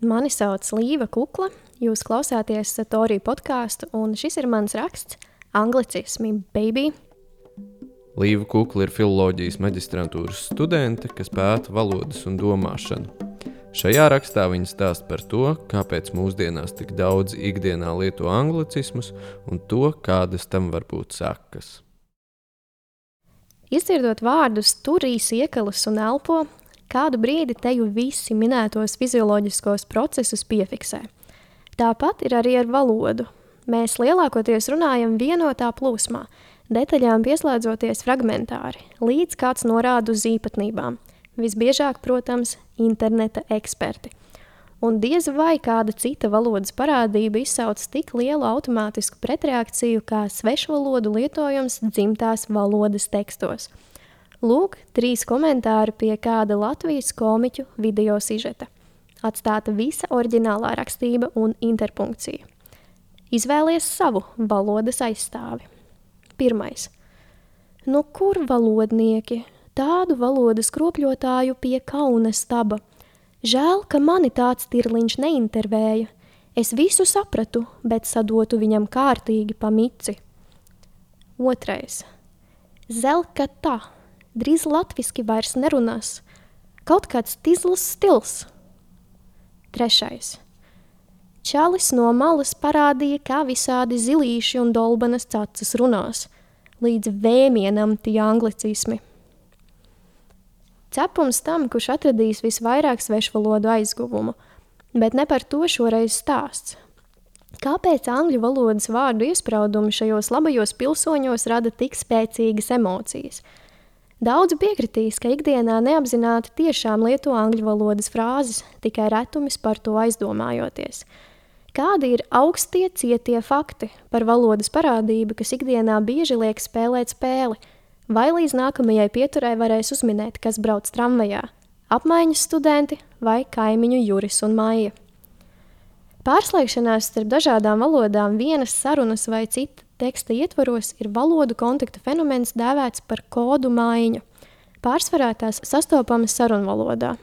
Mani sauc Līva Kukla, jūs klausāties Satoriju podkāstu, un šis ir mans raksts Anglicismi, baby! Līva Kukla ir filozofijas maģistrantūras studente, kas pēta valodas un domāšanu. Šajā rakstā viņa stāsta par to, kāpēc mūsdienās tik daudz ikdienā lieto anglicismus un to, kādas tam var būt sekas. Izdzirdot vārdus, turīs iekalus un elpo, kādu brīdi teju visi minētos fizioloģiskos procesus piefiksē. Tāpat ir arī ar valodu. Mēs lielākoties runājam vienotā plūsmā, detaļām pieslēdzoties fragmentāri, līdz kāds norāda uz īpatnībām. Visbiežāk, protams, interneta eksperti. Un diez vai kāda cita valodas parādība izsauc tik lielu automātisku pretreakciju kā svešvalodu lietojums dzimtās valodas tekstos – Lūk, trīs komentāri pie kāda Latvijas komiķu video sižeta. Atstāta visa oriģinālā rakstība un interpunkcija. Izvēlies savu valodas aizstāvi. Pirmais. Nu, kur valodnieki? Tādu valodas kropļotāju pie kauna staba. Žēl, ka mani tāds tirliņš neintervēja. Es visu sapratu, bet sadotu viņam kārtīgi pa mici. Otrais. Zelka tā drīz latviski vairs nerunās. Kaut kāds tizls stils. Trešais. Čalis no malas parādīja, kā visādi zilīši un dolbanas cacas runās, līdz vēmienam tie anglicismi. Cepums tam, kurš atradīs visvairāk svešvalodu aizguvumu, bet ne par to šoreiz stāsts. Kāpēc angļu valodas vārdu iespraudumi šajos labajos pilsoņos rada tik spēcīgas emocijas – Daudzi piekritīs, ka ikdienā neapzināti tiešām lieto angļu valodas frāzes, tikai retumis par to aizdomājoties. Kādi ir augstie cietie fakti par valodas parādību, kas ikdienā bieži liek spēlēt spēli, vai līdz nākamajai pieturē varēs uzminēt, kas brauc tramvajā - apmaiņas studenti vai kaimiņu Juris un Maija. Pārslēgšanās starp dažādām valodām vienas sarunas vai cita teksta ietvaros ir valodu kontakta fenomens dēvēts par kodu maiņu. Pārsvarā tās sastopamas sarunvalodā.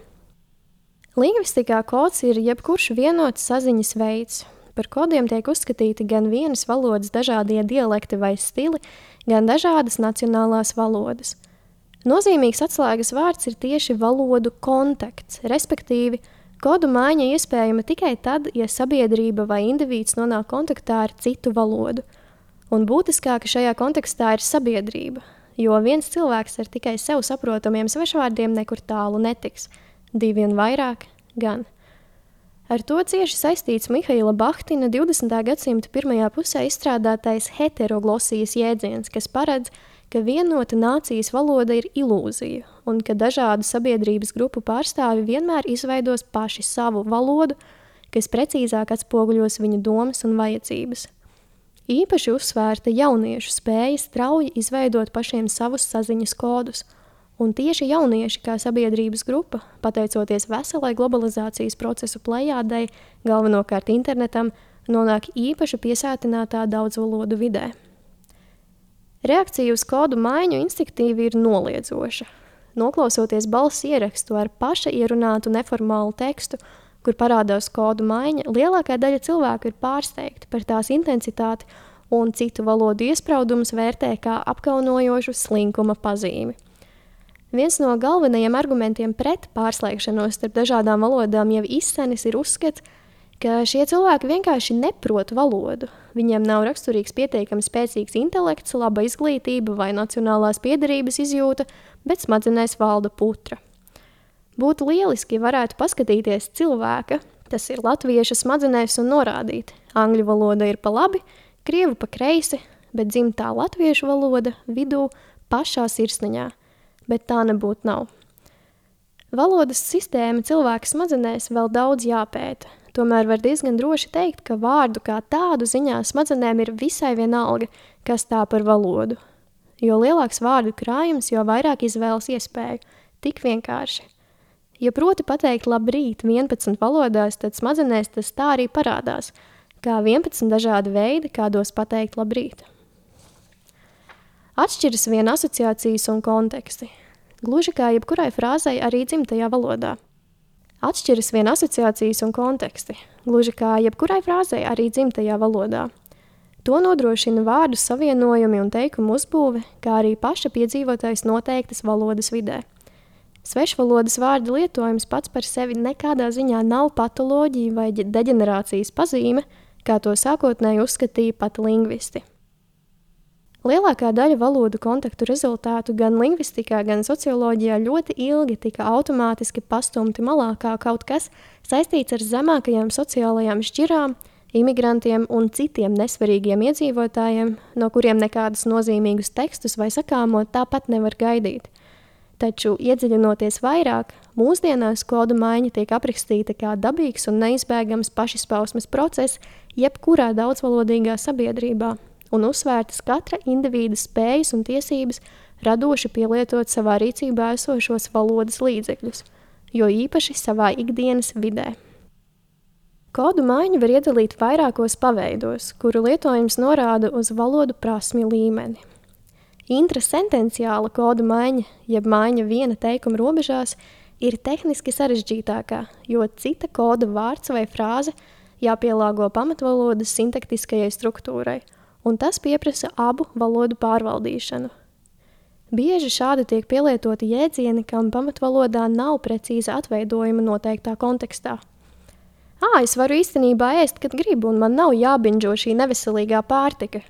Lingvistikā kods ir jebkurš vienots saziņas veids. Par kodiem tiek uzskatīti gan vienas valodas dažādie dialekti vai stili, gan dažādas nacionālās valodas. Nozīmīgs atslēgas vārds ir tieši valodu kontakts, respektīvi, kodu maiņa iespējama tikai tad, ja sabiedrība vai indivīds nonāk kontaktā ar citu valodu – Un būtiskāka šajā kontekstā ir sabiedrība, jo viens cilvēks ar tikai sev saprotamiem svešvārdiem nekur tālu netiks, divi un vairāk gan. Ar to cieši saistīts Mihaila Bahtina 20. gadsimta pirmajā pusē izstrādātais heteroglosijas jēdziens, kas paredz, ka vienota nācijas valoda ir ilūzija un ka dažādu sabiedrības grupu pārstāvi vienmēr izveidos paši savu valodu, kas precīzāk atspoguļos viņu domas un vajadzības – Īpaši uzsvērta jauniešu spēja strauji izveidot pašiem savus saziņas kodus, un tieši jaunieši kā sabiedrības grupa, pateicoties veselai globalizācijas procesu plējādai, galvenokārt internetam, nonāk īpaši piesātinātā daudzvalodu vidē. Reakcija uz kodu maiņu instinktīvi ir noliedzoša. Noklausoties balss ierakstu ar paša ierunātu neformālu tekstu, kur parādās kodu maiņa, lielākā daļa cilvēku ir pārsteigti par tās intensitāti un citu valodu iespraudumus vērtē kā apkaunojošu slinkuma pazīmi. Viens no galvenajiem argumentiem pret pārslēgšanos starp dažādām valodām jau izsenis ir uzskats, ka šie cilvēki vienkārši neprot valodu. Viņiem nav raksturīgs pietiekami spēcīgs intelekts, laba izglītība vai nacionālās piederības izjūta, bet smadzenēs valda putra. Būtu lieliski, ja varētu paskatīties cilvēka, tas ir latvieša smadzenēs un norādīt, angļu valoda ir pa labi, krievu pa kreisi, bet dzimtā latviešu valoda vidū pašā sirsniņā, bet tā nebūtu nav. Valodas sistēma cilvēka smadzenēs vēl daudz jāpēta, tomēr var diezgan droši teikt, ka vārdu kā tādu ziņā smadzenēm ir visai vienalga, kas tā par valodu. Jo lielāks vārdu krājums, jo vairāk izvēles iespēju, tik vienkārši. Ja proti pateikt labrīt 11 valodās, tad smadzenēs tas tā arī parādās, kā 11 dažādi veidi, kādos pateikt labrīt. Atšķiras vien asociācijas un konteksti, gluži kā jebkurai frāzei arī dzimtajā valodā. Atšķiras vien asociācijas un konteksti, gluži kā jebkurai frāzei arī dzimtajā valodā. To nodrošina vārdu savienojumi un teikumu uzbūve, kā arī paša piedzīvotais noteiktas valodas vidē. Svešvalodas vārdu lietojums pats par sevi nekādā ziņā nav patoloģija vai deģenerācijas pazīme, kā to sākotnēji uzskatīja pat lingvisti. Lielākā daļa valodu kontaktu rezultātu gan lingvistikā, gan socioloģijā ļoti ilgi tika automātiski pastumti malā kā kaut kas saistīts ar zemākajām sociālajām šķirām, imigrantiem un citiem nesvarīgiem iedzīvotājiem, no kuriem nekādus nozīmīgus tekstus vai sakāmo tāpat nevar gaidīt. Taču, iedziļinoties vairāk, mūsdienās kodu maiņa tiek aprakstīta kā dabīgs un neizbēgams pašizpausmes process jebkurā daudzvalodīgā sabiedrībā, un uzsvērtas katra indivīda spējas un tiesības radoši pielietot savā rīcībā esošos valodas līdzekļus, jo īpaši savā ikdienas vidē. Kodu maiņu var iedalīt vairākos paveidos, kuru lietojums norāda uz valodu prasmi līmeni. Intrasentenciāla kodu maiņa, jeb maiņa viena teikuma robežās, ir tehniski sarežģītākā, jo cita koda vārds vai frāze jāpielāgo pamatvalodas sintaktiskajai struktūrai – un tas pieprasa abu valodu pārvaldīšanu. Bieži šādi tiek pielietoti jēdzieni, kam pamatvalodā nav precīza atveidojuma noteiktā kontekstā. Ā, es varu īstenībā ēst, kad gribu, un man nav jābiņģo šī neveselīgā pārtika.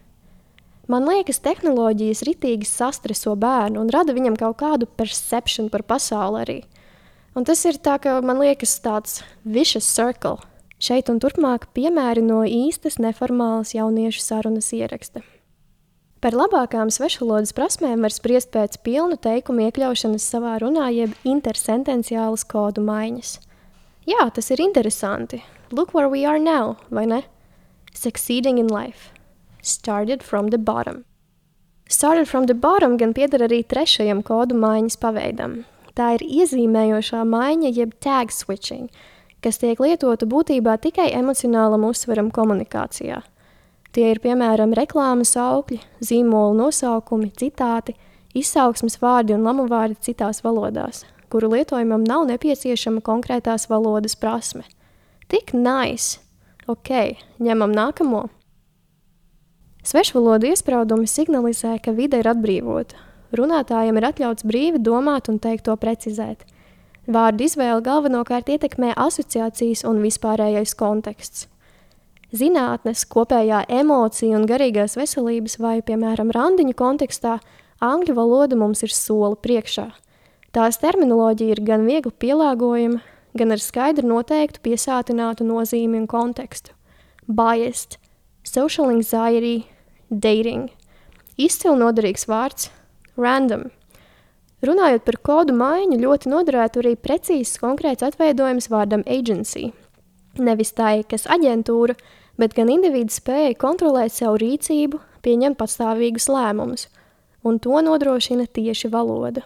Man liekas, tehnoloģijas ritīgi sastreso bērnu un rada viņam kaut kādu percepciju par pasauli arī. Un tas ir tā, ka man liekas tāds vicious circle – Šeit un turpmāk piemēri no īstas neformālas jauniešu sarunas ieraksta. Par labākām svešvalodas prasmēm var spriest pēc pilnu teikumu iekļaušanas savā runā, jeb intersentenciālas kodu maiņas. Jā, tas ir interesanti. Look where we are now, vai ne? Succeeding in life. Started from the bottom. Started from the bottom gan pieder arī trešajam kodu maiņas paveidam. Tā ir iezīmējošā maiņa, jeb tag switching – kas tiek lietota būtībā tikai emocionālam uzsveram komunikācijā. Tie ir piemēram reklāmas augļi, zīmolu nosaukumi, citāti, izsauksmes vārdi un lamu vārdi citās valodās, kuru lietojumam nav nepieciešama konkrētās valodas prasme. Tik nice! Ok, ņemam nākamo. Svešvalodu iespraudumi signalizē, ka vide ir atbrīvota. Runātājiem ir atļauts brīvi domāt un teikt to precizēt – Vārdu izvēle galvenokārt ietekmē asociācijas un vispārējais konteksts. Zinātnes, kopējā emocija un garīgās veselības vai, piemēram, randiņu kontekstā, angļu valoda mums ir soli priekšā. Tās terminoloģija ir gan viegli pielāgojama, gan ar skaidru noteiktu piesātinātu nozīmi un kontekstu. Biased, social anxiety, dating. Izcili noderīgs vārds – random – Runājot par kodu maiņu, ļoti noderētu arī precīzs konkrēts atveidojums vārdam agency. Nevis tā, kas aģentūra, bet gan individu spēja kontrolēt savu rīcību, pieņemt pastāvīgus lēmumus, un to nodrošina tieši valoda.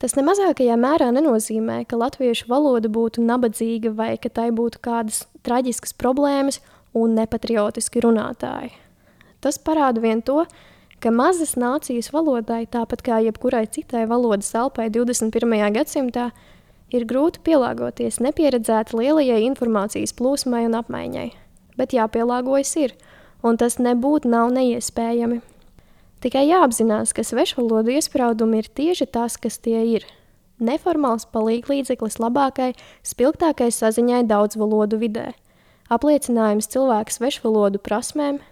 Tas nemazākajā mērā nenozīmē, ka latviešu valoda būtu nabadzīga vai ka tai būtu kādas traģiskas problēmas un nepatriotiski runātāji. Tas parāda vien to, ka mazas nācijas valodai, tāpat kā jebkurai citai valodas elpai 21. gadsimtā, ir grūti pielāgoties nepieredzēti lielajai informācijas plūsmai un apmaiņai. Bet jāpielāgojas ir, un tas nebūtu nav neiespējami. Tikai jāapzinās, ka svešvalodu iespraudumi ir tieši tas, kas tie ir. Neformāls palīglīdzeklis labākai, spilgtākai saziņai daudzvalodu vidē, apliecinājums cilvēku svešvalodu prasmēm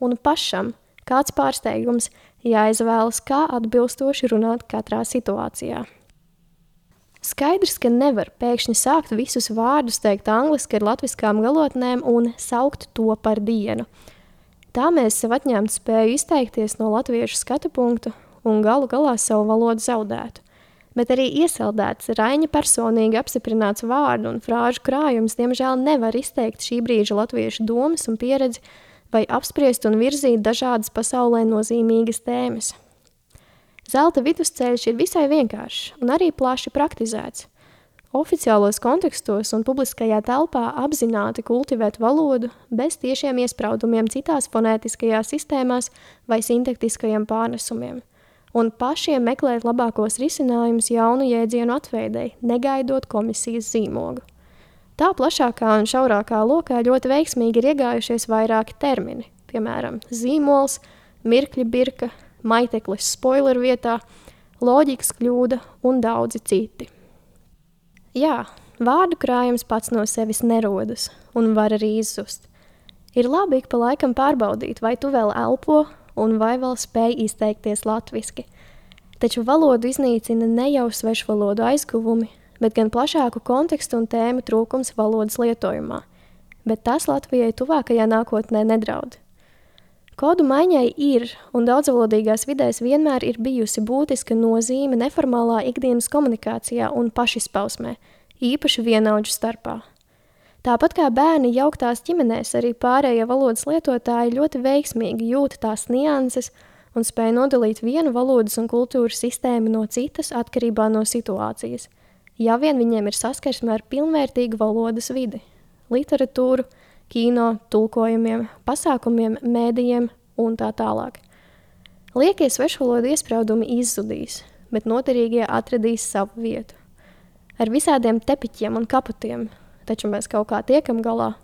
un pašam – Kāds pārsteigums jāizvēlas, kā atbilstoši runāt katrā situācijā. Skaidrs, ka nevar pēkšņi sākt visus vārdus teikt angliski ar latviskām galotnēm un saukt to par dienu. Tā mēs sev atņemtu spēju izteikties no latviešu skatu punktu un galu galā savu valodu zaudētu. Bet arī iesaldēts, Raņa personīgi apstiprināts vārdu un frāžu krājums, diemžēl nevar izteikt šī brīža latviešu domas un pieredzi, vai apspriest un virzīt dažādas pasaulē nozīmīgas tēmas. Zelta vidusceļš ir visai vienkāršs un arī plaši praktizēts. Oficiālos kontekstos un publiskajā telpā apzināti kultivēt valodu bez tiešiem iespraudumiem citās fonētiskajās sistēmās vai sintaktiskajiem pārnesumiem. un pašiem meklēt labākos risinājumus jaunu jēdzienu atveidēji, negaidot komisijas zīmogu. Tā plašākā un šaurākā lokā ļoti veiksmīgi ir iegājušies vairāki termini, piemēram, zīmols, mirkļa birka, maiteklis spoiler vietā, loģikas kļūda un daudzi citi. Jā, vārdu krājums pats no sevis nerodas un var arī izzust. Ir labi ik pa laikam pārbaudīt, vai tu vēl elpo un vai vēl spēj izteikties latviski. Taču valodu iznīcina ne jau svešvalodu aizguvumi, bet gan plašāku kontekstu un tēmu trūkums valodas lietojumā. Bet tas Latvijai tuvākajā nākotnē nedraud. Kodu maiņai ir, un daudzvalodīgās vidēs vienmēr ir bijusi būtiska nozīme neformālā ikdienas komunikācijā un pašizpausmē, īpaši vienaudžu starpā. Tāpat kā bērni jauktās ģimenēs, arī pārējie valodas lietotāji ļoti veiksmīgi jūt tās nianses un spēj nodalīt vienu valodas un kultūras sistēmu no citas atkarībā no situācijas, ja vien viņiem ir saskarsme ar pilnvērtīgu valodas vidi, literatūru, kino, tulkojumiem, pasākumiem, mēdījiem un tā tālāk. Liekie svešvalodu iespraudumi izzudīs, bet noderīgie atradīs savu vietu. Ar visādiem tepiķiem un kaputiem, taču mēs kaut kā tiekam galā